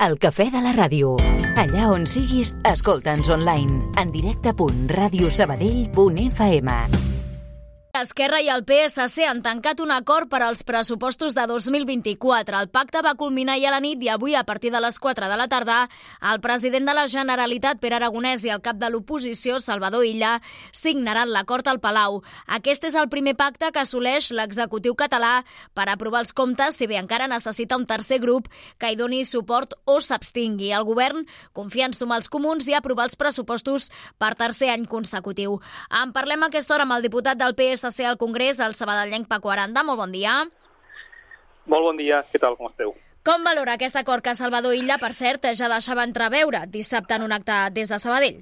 El cafè de la ràdio. Allà on siguis, escolta'ns online. En directe.radiosabadell.fm Esquerra i el PSC han tancat un acord per als pressupostos de 2024. El pacte va culminar ja a la nit i avui, a partir de les 4 de la tarda, el president de la Generalitat, Pere Aragonès, i el cap de l'oposició, Salvador Illa, signaran l'acord al Palau. Aquest és el primer pacte que assoleix l'executiu català per aprovar els comptes, si bé encara necessita un tercer grup que hi doni suport o s'abstingui. El govern confia en sumar els comuns i aprovar els pressupostos per tercer any consecutiu. En parlem aquesta hora amb el diputat del PSC, PSC al Congrés, el sabadellenc Paco Aranda. Molt bon dia. Molt bon dia, què tal, com esteu? Com valora aquest acord que Salvador Illa, per cert, ja deixava entreveure dissabte en un acte des de Sabadell?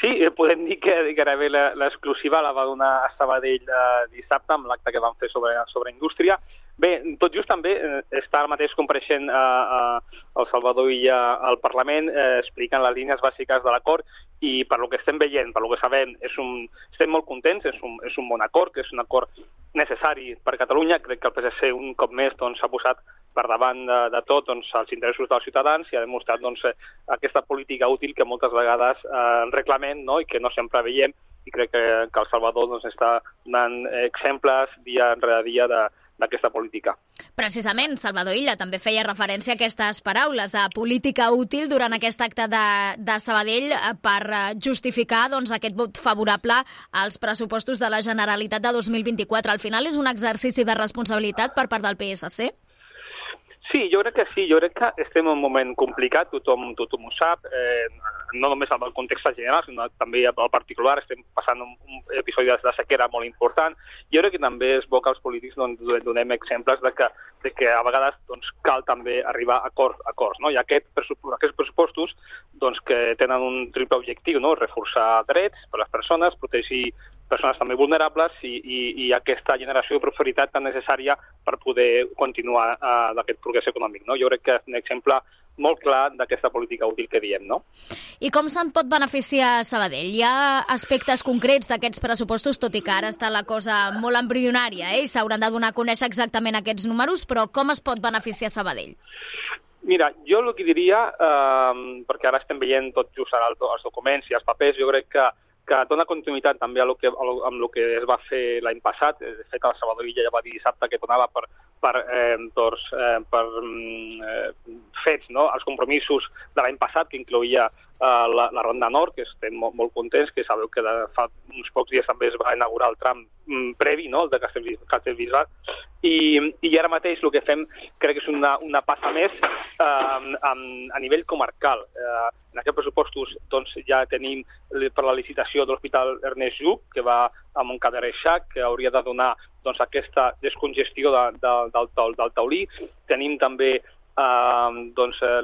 Sí, eh, podem dir que gairebé l'exclusiva la va donar a Sabadell eh, dissabte amb l'acte que van fer sobre, sobre indústria. Bé, tot just també eh, està ara mateix compareixent eh, eh, Salvador Illa al Parlament eh, explicant les línies bàsiques de l'acord i per lo que estem veient, per lo que sabem, és un, estem molt contents, és un, és un bon acord, que és un acord necessari per Catalunya. Crec que el PSC un cop més s'ha doncs, posat per davant de, de tot doncs, els interessos dels ciutadans i ha demostrat doncs, aquesta política útil que moltes vegades eh, reclamem no? i que no sempre veiem i crec que, que El Salvador doncs, està donant exemples dia rere dia de, d'aquesta política. Precisament, Salvador Illa també feia referència a aquestes paraules, a política útil durant aquest acte de, de Sabadell per eh, justificar doncs, aquest vot favorable als pressupostos de la Generalitat de 2024. Al final és un exercici de responsabilitat per part del PSC? Sí, jo crec que sí, jo crec que estem en un moment complicat, tothom, tothom ho sap, eh, no només amb el context general, sinó també al particular, estem passant un, un episodi de sequera molt important. Jo crec que també és bo que els polítics doncs, donem exemples de que, de que a vegades doncs, cal també arribar a acords. A acords no? I aquest, aquests pressupostos doncs, que tenen un triple objectiu, no? reforçar drets per a les persones, protegir persones també vulnerables i, i, i aquesta generació de prosperitat tan necessària per poder continuar uh, d'aquest progrés econòmic. No? Jo crec que és un exemple molt clar d'aquesta política útil que diem, no? I com se'n pot beneficiar Sabadell? Hi ha aspectes concrets d'aquests pressupostos, tot i que ara està la cosa molt embrionària, eh? i s'hauran de donar a conèixer exactament aquests números, però com es pot beneficiar Sabadell? Mira, jo el que diria, eh, perquè ara estem veient tot just ara els documents i els papers, jo crec que que dona continuïtat també a lo que, a lo, amb el que es va fer l'any passat. De fet, el Salvador Illa ja va dir dissabte que donava per, per, eh, doncs, eh, per mm, eh, fets no? els compromisos de l'any passat, que incloïa eh, la, la Ronda Nord, que estem molt, molt contents, que sabeu que de, fa uns pocs dies també es va inaugurar el tram mm, previ, no? el de Castellbisbat, i, i ara mateix el que fem crec que és una, una passa més eh, a, a nivell comarcal. Eh, aquests pressupostos doncs, ja tenim per la licitació de l'Hospital Ernest Lluc, que va a Montcada Reixac, que hauria de donar doncs, aquesta descongestió de, de, del, del, del taulí. Tenim també eh, doncs, eh,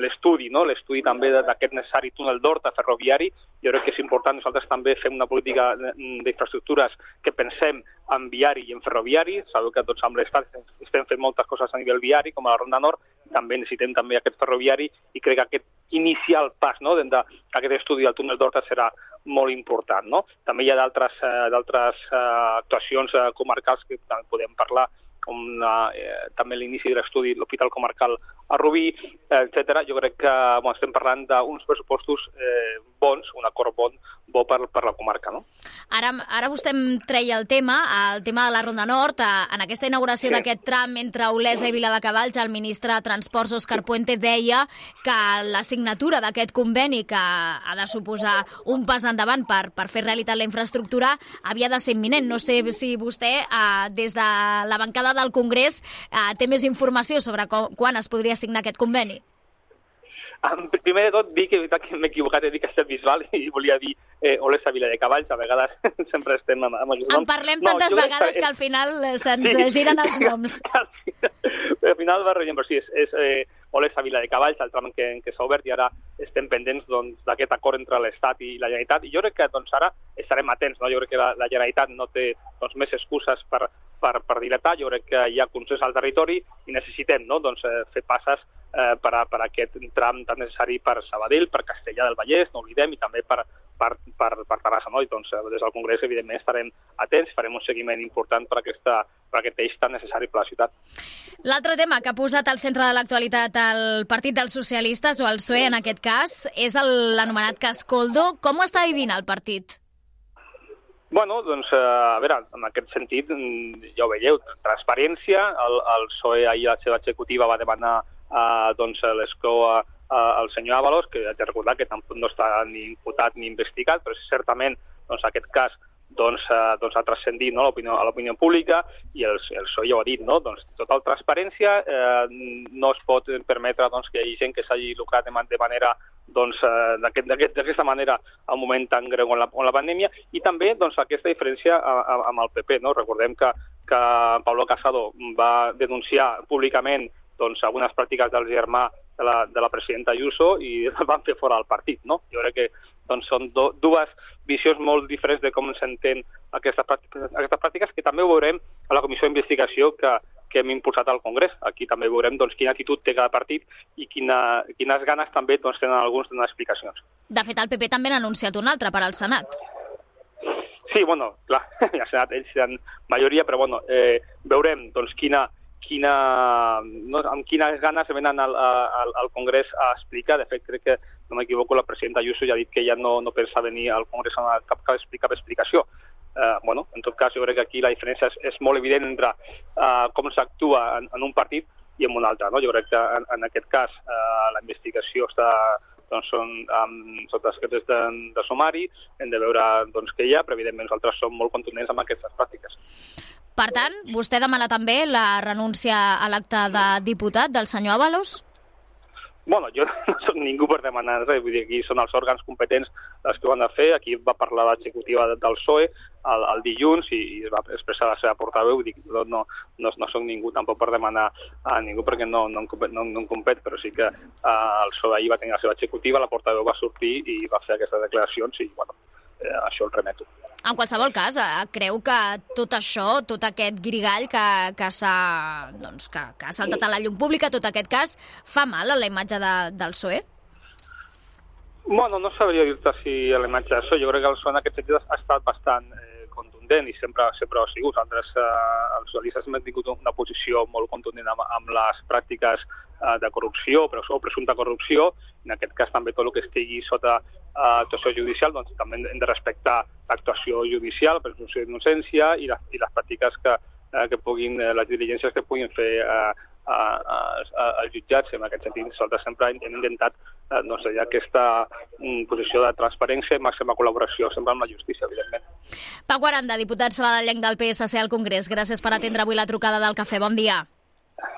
l'estudi, no? l'estudi també d'aquest necessari túnel d'Horta ferroviari. Jo crec que és important, nosaltres també fem una política d'infraestructures que pensem en viari i en ferroviari. Sabeu que tots amb l'Estat estem fent moltes coses a nivell viari, com a la Ronda Nord, també necessitem també aquest ferroviari i crec que aquest inicial pas no, d'aquest estudi del túnel d'Horta serà molt important. No? També hi ha d'altres eh, eh, actuacions eh, comarcals que podem parlar com la, eh, també l'inici de l'estudi de l'Hospital Comarcal a Rubí, eh, etc. Jo crec que bueno, estem parlant d'uns pressupostos eh, bons, un acord bon, bo per, per la comarca. No? Ara, ara vostè em treia el tema, el tema de la Ronda Nord. En aquesta inauguració sí. d'aquest tram entre Olesa i Viladecavalls, el ministre de Transports, Òscar Puente, deia que la signatura d'aquest conveni, que ha de suposar un pas endavant per, per fer realitat la infraestructura, havia de ser imminent. No sé si vostè, eh, des de la bancada del Congrés, eh, té més informació sobre com, quan es podria signar aquest conveni. Um, primer de tot, dir que, que m'he equivocat, he dit Castellbisbal i volia dir eh, Olesa Vila de Cavalls, a vegades sempre estem amb, amb els noms. En parlem no, tantes vegades que, que al final eh, se'ns sí, giren els noms. al final va però sí, és, és eh, Olesa Vila de Cavalls, el tram que, que s'ha obert i ara estem pendents doncs, d'aquest doncs, acord entre l'Estat i la Generalitat i jo crec que doncs, ara estarem atents, no? jo crec que la, la Generalitat no té doncs, més excuses per, per, per dilatar, jo crec que hi ha consens al territori i necessitem no? doncs, eh, fer passes eh, per, a, per a aquest tram tan necessari per Sabadell, per Castellà del Vallès, no oblidem, i també per, per, per, per Terrassa. No? I doncs, eh, des del Congrés, evidentment, estarem atents, farem un seguiment important per, aquesta, per aquest eix tan necessari per la ciutat. L'altre tema que ha posat al centre de l'actualitat el Partit dels Socialistes, o el PSOE en aquest cas, és l'anomenat cas Coldo. Com ho està vivint el partit? Bueno, doncs, eh, a veure, en aquest sentit, mm, ja ho veieu, transparència, el, el PSOE ahir la seva executiva va demanar eh, doncs, l'escó al senyor Avalos, que haig de recordar que tampoc no està ni imputat ni investigat, però certament doncs, aquest cas doncs, eh, doncs ha transcendit no, a l'opinió pública i el, el PSOE ja ho ha dit, no? doncs, total transparència, eh, no es pot permetre doncs, que hi hagi gent que s'hagi lucrat de, de manera doncs, eh, d'aquesta aquest, manera al moment tan greu on la, on la pandèmia i també doncs, aquesta diferència amb el PP. No? Recordem que, que Pablo Casado va denunciar públicament doncs, algunes pràctiques del germà de la, de la presidenta Ayuso i el van fer fora del partit. No? Jo crec que doncs, són do, dues visions molt diferents de com s'entén aquestes, pràctiques, aquestes pràctiques, que també ho veurem a la comissió d'investigació que, que hem impulsat al Congrés. Aquí també veurem doncs, quina actitud té cada partit i quina, quines ganes també doncs, tenen alguns donar explicacions. De fet, el PP també n'ha anunciat un altre per al Senat. Sí, bueno, clar, al Senat ells tenen majoria, però bueno, eh, veurem doncs, quina, quina, no, amb quines ganes venen al, al, al Congrés a explicar. De fet, crec que, no m'equivoco, la presidenta Ayuso ja ha dit que ja no, no pensa venir al Congrés a cap, cap, cap explicació eh, bueno, en tot cas jo crec que aquí la diferència és, és molt evident entre eh, com s'actua en, en un partit i en un altre. No? Jo crec que en, en aquest cas eh, la investigació està doncs són amb, sota escrits de, de sumari, hem de veure doncs, què hi ha, però evidentment nosaltres som molt contundents amb aquestes pràctiques. Per tant, vostè demana també la renúncia a l'acte de diputat del senyor Avalos? bueno, jo no soc ningú per demanar res, vull dir, aquí són els òrgans competents els que ho han de fer, aquí va parlar l'executiva del PSOE el, el dilluns i, i es va expressar la seva portaveu, vull dir, no, no, no, no soc ningú tampoc per demanar a ningú perquè no, no, no, no em compet, però sí que uh, el PSOE ahir va tenir la seva executiva, la portaveu va sortir i va fer aquestes declaracions i, bueno, eh, això el remeto. En qualsevol cas, eh, creu que tot això, tot aquest grigall que, que s'ha doncs, que, que ha saltat a la llum pública, tot aquest cas, fa mal a la imatge de, del PSOE? Bueno, no sabria dir-te si a la imatge del PSOE. Jo crec que el PSOE en aquest sentit ha estat bastant eh, contundent i sempre, sempre ho ha sigut. Altres, eh, els socialistes hem tingut una posició molt contundent amb, amb les pràctiques eh, de corrupció o presumpta corrupció. En aquest cas també tot el que estigui sota actuació judicial, doncs també hem de respectar l'actuació judicial, presumpció d'innocència i, les, i les pràctiques que, eh, que puguin, eh, les diligències que puguin fer eh, als jutjats. En aquest sentit, nosaltres sempre hem, intentat eh, doncs, hi ha aquesta mm, posició de transparència i màxima col·laboració sempre amb la justícia, evidentment. Pau Aranda, diputat saladellenc del PSC al Congrés, gràcies per atendre avui la trucada del cafè. Bon dia.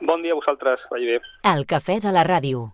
Bon dia a vosaltres, vagi bé. El cafè de la ràdio.